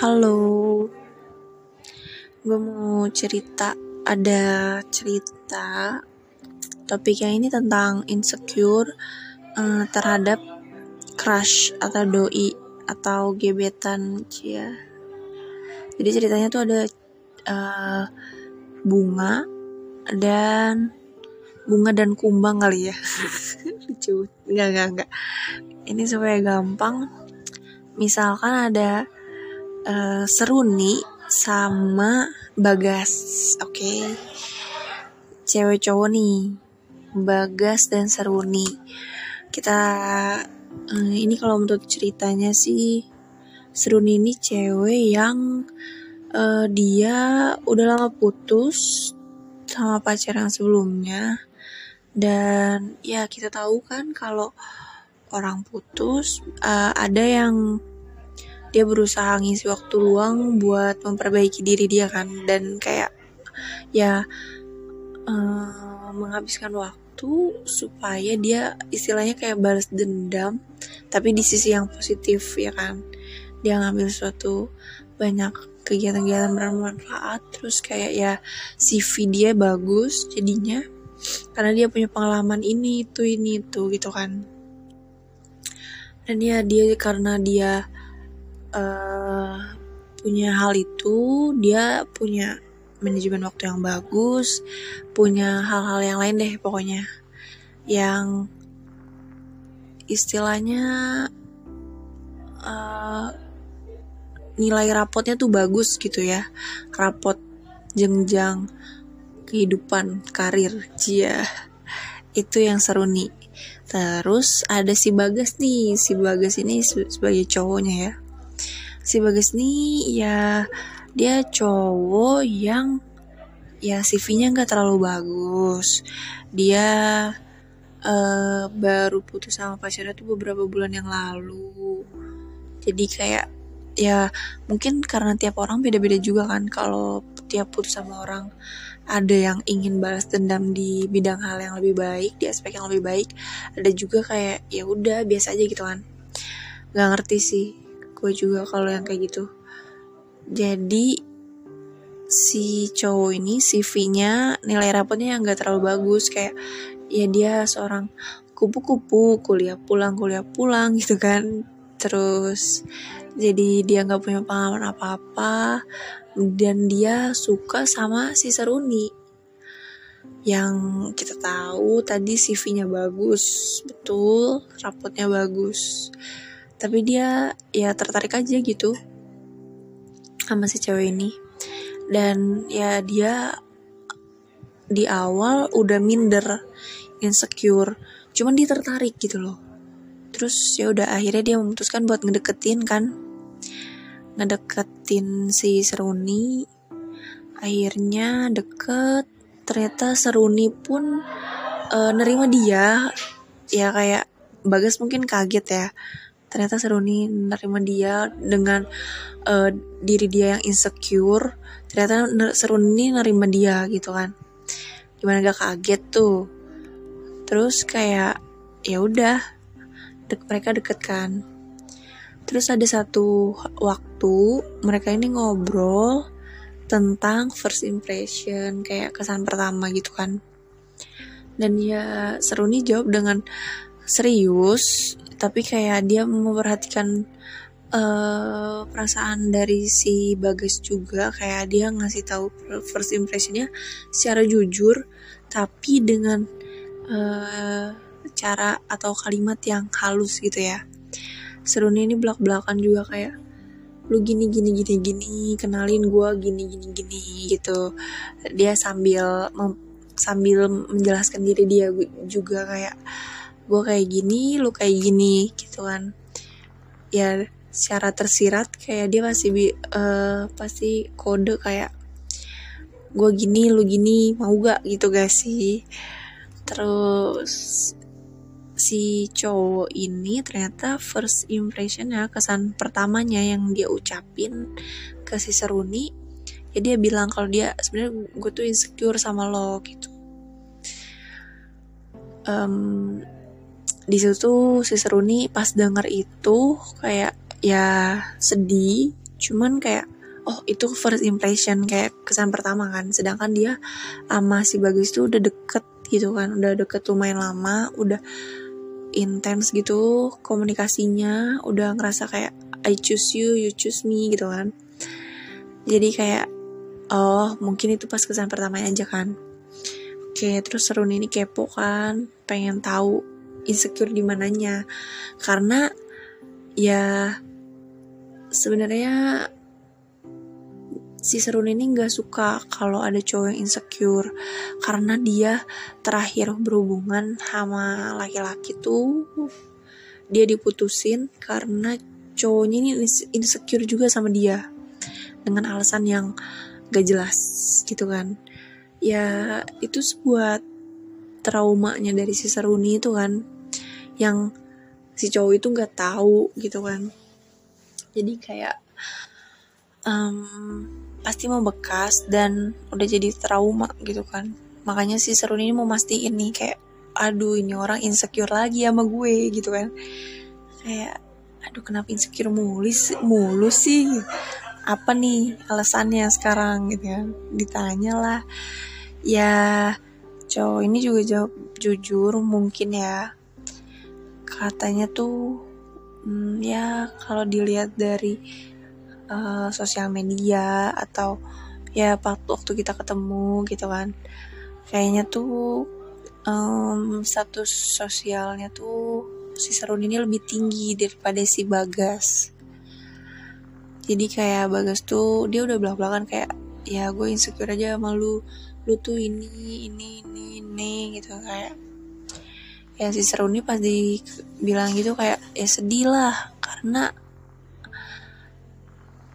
Halo, gue mau cerita. Ada cerita topiknya ini tentang insecure uh, terhadap crush atau doi atau gebetan cia. Jadi ceritanya tuh ada uh, bunga dan bunga dan kumbang kali ya. Lucu. Enggak, enggak, enggak. Ini supaya gampang. Misalkan ada uh, seruni sama bagas oke okay? cewek cowok nih bagas dan seruni kita uh, ini kalau menurut ceritanya sih seruni ini cewek yang uh, dia udah lama putus sama pacar yang sebelumnya dan ya kita tahu kan kalau orang putus uh, ada yang dia berusaha ngisi waktu luang buat memperbaiki diri dia kan. Dan kayak ya uh, menghabiskan waktu supaya dia istilahnya kayak balas dendam tapi di sisi yang positif ya kan. Dia ngambil suatu banyak kegiatan-kegiatan bermanfaat terus kayak ya CV dia bagus jadinya karena dia punya pengalaman ini itu ini itu gitu kan. Dan ya dia karena dia uh, punya hal itu dia punya manajemen waktu yang bagus punya hal-hal yang lain deh pokoknya. Yang istilahnya uh, nilai rapotnya tuh bagus gitu ya. Rapot jenjang kehidupan karir cia. Itu yang seru nih. Terus ada si bagas nih. Si bagas ini sebagai cowoknya ya si Bagas nih ya dia cowok yang ya CV-nya nggak terlalu bagus. Dia uh, baru putus sama pacarnya tuh beberapa bulan yang lalu. Jadi kayak ya mungkin karena tiap orang beda-beda juga kan kalau tiap putus sama orang ada yang ingin balas dendam di bidang hal yang lebih baik di aspek yang lebih baik ada juga kayak ya udah biasa aja gitu kan. Nggak ngerti sih gue juga kalau yang kayak gitu. Jadi si cowok ini CV-nya nilai rapotnya yang gak terlalu bagus. Kayak ya dia seorang kupu-kupu kuliah pulang kuliah pulang gitu kan. Terus jadi dia nggak punya pengalaman apa-apa dan dia suka sama si Seruni yang kita tahu tadi CV-nya bagus betul rapotnya bagus tapi dia ya tertarik aja gitu sama si cewek ini. Dan ya dia di awal udah minder insecure. Cuman dia tertarik gitu loh. Terus ya udah akhirnya dia memutuskan buat ngedeketin kan. Ngedeketin si Seruni. Akhirnya deket. Ternyata Seruni pun uh, nerima dia. Ya kayak Bagas mungkin kaget ya ternyata Seruni menerima dia dengan uh, diri dia yang insecure. Ternyata Seruni nerima dia gitu kan. Gimana gak kaget tuh. Terus kayak ya udah dek mereka deket kan. Terus ada satu waktu mereka ini ngobrol tentang first impression kayak kesan pertama gitu kan. Dan ya Seruni jawab dengan serius tapi kayak dia memperhatikan uh, perasaan dari si Bagas juga. Kayak dia ngasih tahu first impressionnya secara jujur tapi dengan uh, cara atau kalimat yang halus gitu ya. Serunya ini belak belakan juga kayak lu gini gini gini gini kenalin gue gini gini gini gitu. Dia sambil sambil menjelaskan diri dia juga kayak gue kayak gini lu kayak gini gitu kan. Ya secara tersirat kayak dia masih bi uh, pasti kode kayak gue gini lu gini mau gak? Gitu gak sih. Terus si cowok ini ternyata first impression ya kesan pertamanya yang dia ucapin ke si Seruni. Ya dia bilang kalau dia sebenarnya gue tuh insecure sama lo gitu. Um, di situ si Seruni pas denger itu kayak ya sedih cuman kayak oh itu first impression kayak kesan pertama kan. Sedangkan dia sama si Bagus tuh udah deket gitu kan udah deket lumayan lama udah intens gitu komunikasinya udah ngerasa kayak I choose you you choose me gitu kan. Jadi kayak oh mungkin itu pas kesan pertamanya aja kan. Oke terus seru ini kepo kan pengen tahu insecure di mananya. Karena ya sebenarnya si Serun ini nggak suka kalau ada cowok yang insecure. Karena dia terakhir berhubungan sama laki-laki tuh dia diputusin karena cowoknya ini insecure juga sama dia. Dengan alasan yang gak jelas gitu kan. Ya itu sebuah traumanya dari si Seruni itu kan yang si cowok itu nggak tahu gitu kan. Jadi kayak um, pasti bekas dan udah jadi trauma gitu kan. Makanya si Serun ini mau mastiin nih kayak aduh ini orang insecure lagi sama gue gitu kan. Kayak aduh kenapa insecure mulus mulus sih? Apa nih alasannya sekarang? Gitu kan. Ditanya lah ya cowok ini juga jawab jujur mungkin ya. Katanya tuh hmm, ya kalau dilihat dari uh, sosial media atau ya waktu kita ketemu gitu kan. Kayaknya tuh um, status sosialnya tuh si Serun ini lebih tinggi daripada si Bagas. Jadi kayak Bagas tuh dia udah belak belakan kayak ya gue insecure aja sama lu lu tuh ini ini ini ini gitu. Kayak ya si Seruni pas dibilang gitu kayak ya sedih lah karena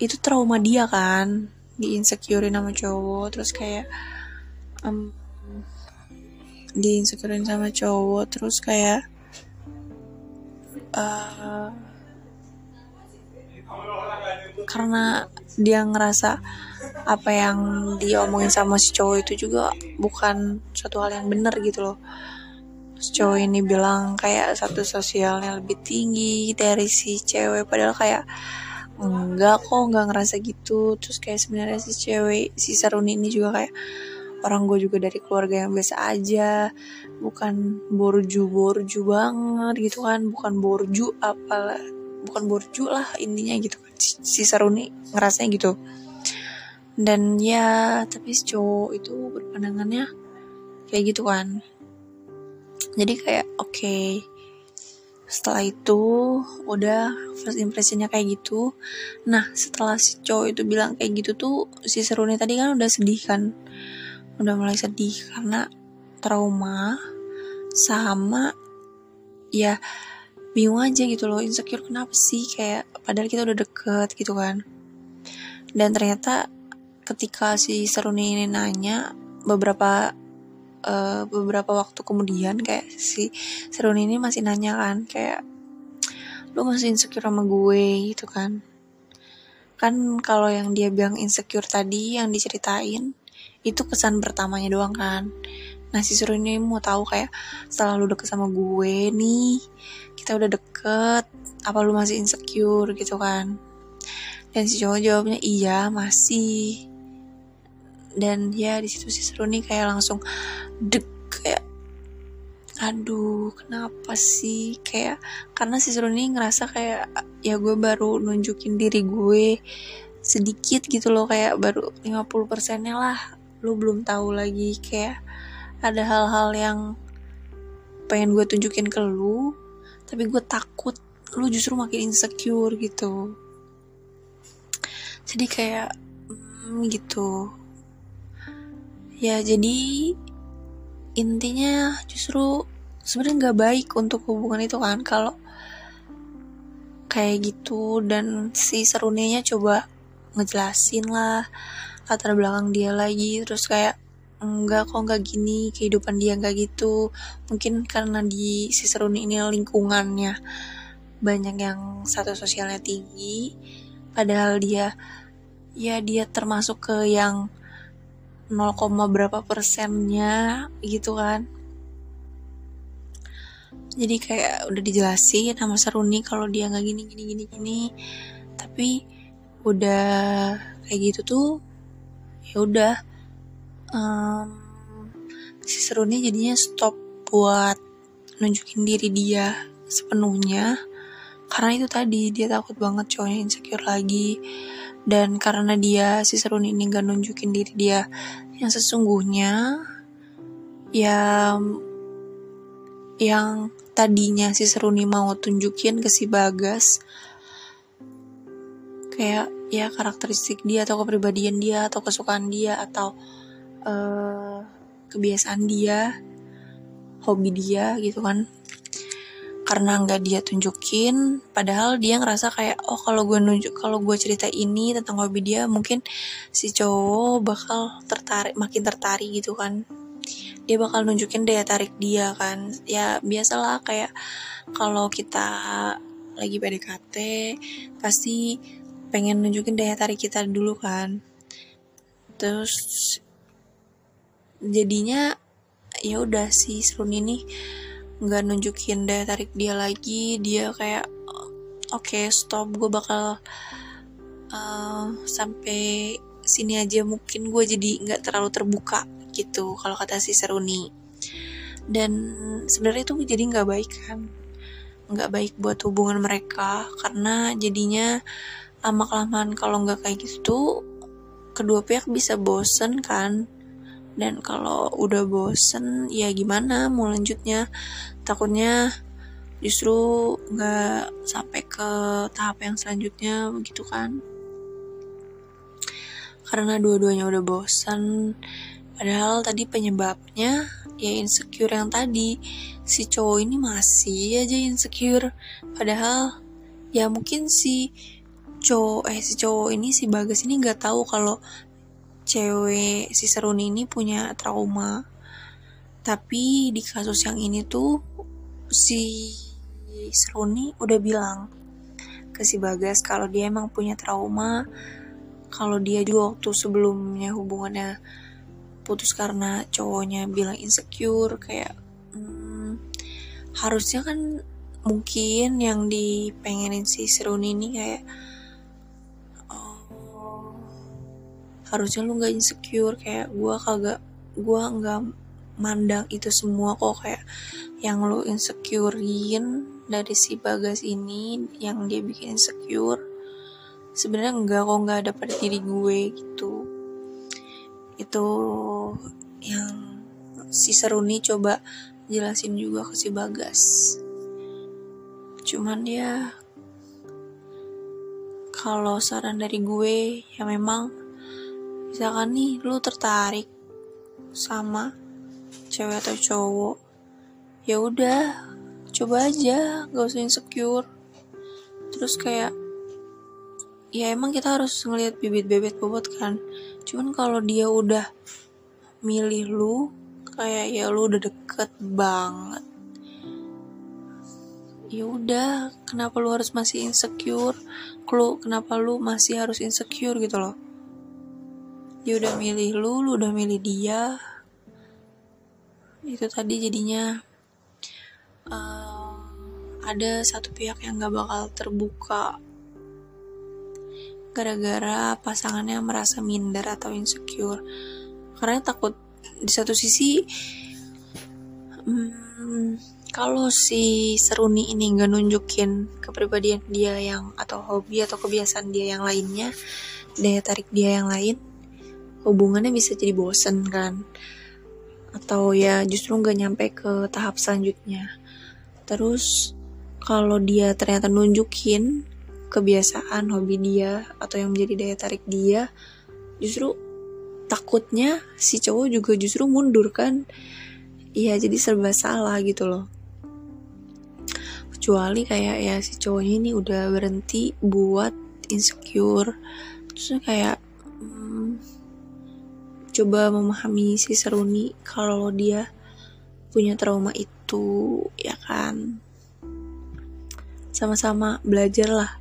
itu trauma dia kan di insecurein sama cowok. Terus kayak um, di insecurein sama cowok terus kayak uh, karena dia ngerasa apa yang dia omongin sama si cowok itu juga bukan suatu hal yang benar gitu loh. Cowok ini bilang kayak satu sosialnya lebih tinggi dari si cewek padahal kayak enggak kok nggak ngerasa gitu. Terus kayak sebenarnya si cewek si Saruni ini juga kayak orang gue juga dari keluarga yang biasa aja. Bukan borju borju banget gitu kan bukan borju apalah bukan borju lah intinya gitu kan. Si Saruni ngerasanya gitu dan ya tapi si cowok itu berpandangannya kayak gitu kan. Jadi kayak oke okay, setelah itu udah first impressionnya kayak gitu. Nah setelah si cowok itu bilang kayak gitu tuh si Seruni tadi kan udah sedih kan. Udah mulai sedih karena trauma sama ya bingung aja gitu loh insecure kenapa sih? Kayak padahal kita udah deket gitu kan. Dan ternyata ketika si Seruni ini nanya beberapa uh, beberapa waktu kemudian kayak si Serun ini masih nanya kan kayak lu masih insecure sama gue gitu kan. Kan kalau yang dia bilang insecure tadi yang diceritain itu kesan pertamanya doang kan. Nah si Serun ini mau tahu kayak setelah lu deket sama gue nih kita udah deket apa lu masih insecure? Gitu kan. Dan si cowok jawabnya iya masih dan ya di situ si seru nih kayak langsung dek kayak aduh kenapa sih? Kayak karena si seru nih ngerasa kayak ya gue baru nunjukin diri gue sedikit gitu loh kayak baru 50 persennya lah lu belum tahu lagi kayak ada hal-hal yang pengen gue tunjukin ke lu tapi gue takut lu justru makin insecure gitu. Jadi kayak hmm, gitu ya jadi intinya justru sebenarnya nggak baik untuk hubungan itu kan kalau kayak gitu. Dan si seruninya coba ngejelasin lah latar belakang dia lagi. Terus kayak enggak kok nggak gini kehidupan dia nggak gitu. Mungkin karena di si seruni ini lingkungannya banyak yang satu sosialnya tinggi padahal dia ya dia termasuk ke yang 0, berapa persennya gitu kan. Jadi kayak udah dijelasin sama Seruni kalau dia nggak gini gini gini gini. Tapi udah kayak gitu tuh ya udah um, si Seruni jadinya stop buat nunjukin diri dia sepenuhnya. Karena itu tadi dia takut banget cowoknya insecure lagi. Dan karena dia si Seruni ini gak nunjukin diri dia yang sesungguhnya ya yang tadinya si Seruni mau tunjukin ke si Bagas kayak ya karakteristik dia atau kepribadian dia atau kesukaan dia atau uh, kebiasaan dia hobi dia gitu kan karena nggak dia tunjukin padahal dia ngerasa kayak oh kalau gue nunjuk kalau gue cerita ini tentang hobi dia mungkin si cowok bakal tertarik makin tertarik gitu kan. Dia bakal nunjukin daya tarik dia kan. Ya biasalah kayak kalau kita lagi PDKT pasti pengen nunjukin daya tarik kita dulu kan. Terus jadinya ya udah si Serun ini nggak nunjukin daya tarik dia lagi dia kayak oke okay, stop gue bakal uh, sampai sini aja mungkin gue jadi nggak terlalu terbuka gitu kalau kata si Seruni. Dan sebenarnya itu jadi nggak baik kan nggak baik buat hubungan mereka karena jadinya lama kelamaan kalau nggak kayak gitu kedua pihak bisa bosen kan dan kalau udah bosen ya gimana mau lanjutnya? Takutnya justru nggak sampai ke tahap yang selanjutnya begitu kan? Karena dua-duanya udah bosen. Padahal tadi penyebabnya ya insecure yang tadi. Si cowok ini masih aja insecure. Padahal ya mungkin si cowok eh si cowok ini si bagas ini nggak tahu kalau cewek si Seruni ini punya trauma. Tapi di kasus yang ini tuh si Seruni udah bilang ke si Bagas kalau dia emang punya trauma. Kalau dia juga waktu sebelumnya hubungannya putus karena cowoknya bilang insecure kayak hmm, harusnya kan mungkin yang dipengenin si Seruni ini kayak harusnya lu nggak insecure kayak gue kagak gue nggak mandang itu semua kok kayak yang lu insecurein dari si bagas ini yang dia bikin insecure sebenarnya enggak kok nggak ada pada diri gue gitu. Itu yang si Seruni coba jelasin juga ke si Bagas. Cuman ya kalau saran dari gue ya memang misalkan nih lu tertarik sama cewek atau cowok ya udah coba aja gak usah insecure. Terus kayak ya emang kita harus ngelihat bibit-bibit bobot kan. Cuman kalau dia udah milih lu kayak ya lu udah deket banget. Ya udah kenapa lu harus masih insecure? Lu kenapa lu masih harus insecure gitu loh dia udah milih lu lu udah milih dia. Itu tadi jadinya. Uh, ada satu pihak yang gak bakal terbuka. Gara-gara pasangannya merasa minder atau insecure. Karena takut di satu sisi hmm, kalau si Seruni ini gak nunjukin kepribadian dia yang atau hobi atau kebiasaan dia yang lainnya daya tarik dia yang lain hubungannya bisa jadi bosen kan? Atau ya justru nggak nyampe ke tahap selanjutnya. Terus kalau dia ternyata nunjukin kebiasaan hobi dia atau yang menjadi daya tarik dia justru takutnya si cowok juga justru mundur kan? Iya jadi serba salah gitu loh. Kecuali kayak ya si cowoknya ini udah berhenti buat insecure. Terus kayak coba memahami si Seruni kalau dia punya trauma itu ya kan? Sama-sama belajar lah.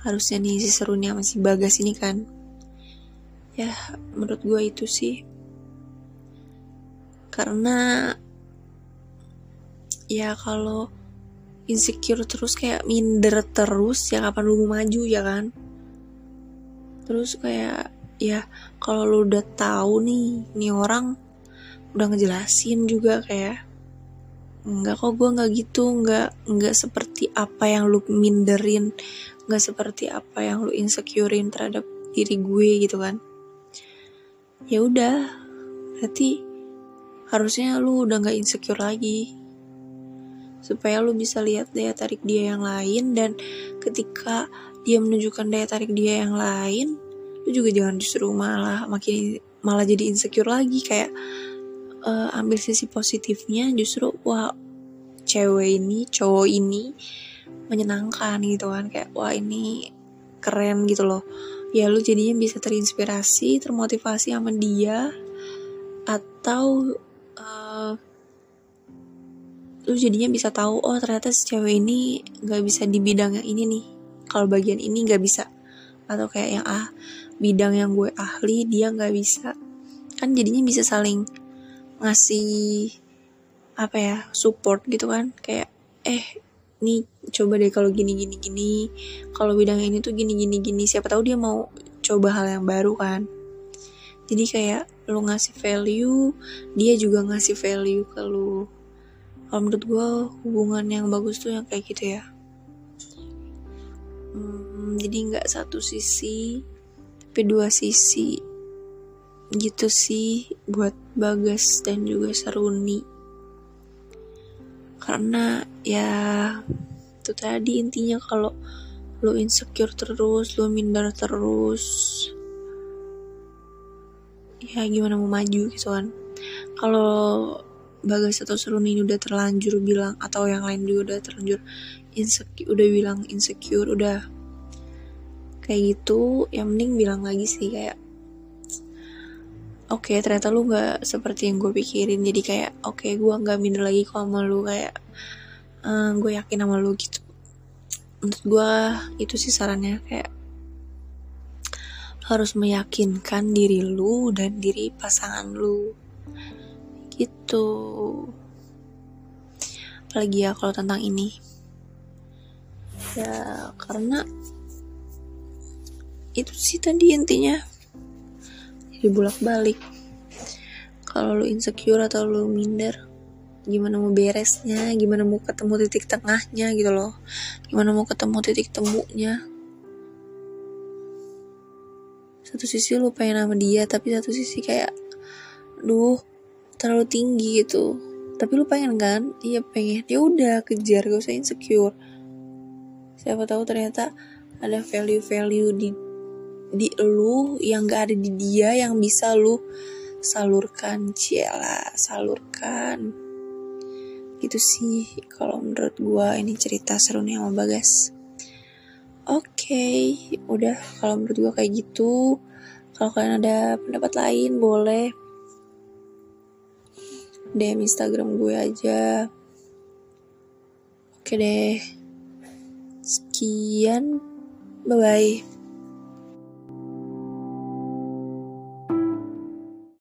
Harusnya nih si Seruni sama si Bagas ini kan. Ya menurut gue itu sih. Karena ya kalau insecure terus kayak minder terus ya kapan lu mau maju ya kan? Terus kayak ya kalau lu udah tahu nih nih orang udah ngejelasin juga kayak Enggak kok gue nggak gitu nggak nggak seperti apa yang lu minderin nggak seperti apa yang lu insecurein terhadap diri gue gitu kan. Ya udah berarti harusnya lu udah nggak insecure lagi. Supaya lu bisa lihat daya tarik dia yang lain dan ketika dia menunjukkan daya tarik dia yang lain lu juga jangan justru malah makin malah jadi insecure lagi. Kayak uh, ambil sisi positifnya justru wah cewek ini cowok ini menyenangkan gitu kan. Kayak wah ini keren gitu loh. Ya lu jadinya bisa terinspirasi termotivasi sama dia atau uh, lu jadinya bisa tahu oh ternyata si cewek ini nggak bisa di bidang yang ini nih. Kalau bagian ini nggak bisa. Atau kayak yang ah bidang yang gue ahli dia nggak bisa. Kan jadinya bisa saling ngasih apa ya support gitu kan. Kayak eh nih coba deh kalau gini gini gini. Kalau bidang ini tuh gini gini gini. Siapa tahu dia mau coba hal yang baru kan. Jadi kayak lu ngasih value dia juga ngasih value ke lu. Kalau menurut gue hubungan yang bagus tuh yang kayak gitu ya. Hmm, jadi nggak satu sisi tapi dua sisi gitu sih buat Bagas dan juga Saruni karena ya itu tadi intinya kalau lo insecure terus lo minder terus ya gimana mau maju gitu kan. Kalau Bagas atau Saruni ini udah terlanjur bilang atau yang lain juga udah terlanjur insecure udah bilang insecure udah kayak gitu yang mending bilang lagi sih kayak oke okay, ternyata lu nggak seperti yang gue pikirin. Jadi kayak oke okay, gue nggak minder lagi kok sama lu kayak uh, gue yakin sama lu gitu. Untuk gue itu sih sarannya kayak harus meyakinkan diri lu dan diri pasangan lu. Gitu. Apalagi ya kalau tentang ini? Ya karena itu sih tadi intinya. Jadi bolak balik kalau lu insecure atau lu minder gimana mau beresnya? Gimana mau ketemu titik tengahnya gitu loh. Gimana mau ketemu titik temunya? Satu sisi lu pengen sama dia tapi satu sisi kayak duh terlalu tinggi gitu. Tapi lu pengen kan? Iya pengen. Ya udah kejar. Gak usah insecure. Siapa tahu ternyata ada value-value di di lu yang gak ada di dia yang bisa lu salurkan. Ciela salurkan. Gitu sih kalau menurut gua ini cerita seru nih sama Bagas. Oke okay, udah kalau menurut gua kayak gitu. Kalau kalian ada pendapat lain boleh DM Instagram gue aja. Oke deh. Sekian. Bye bye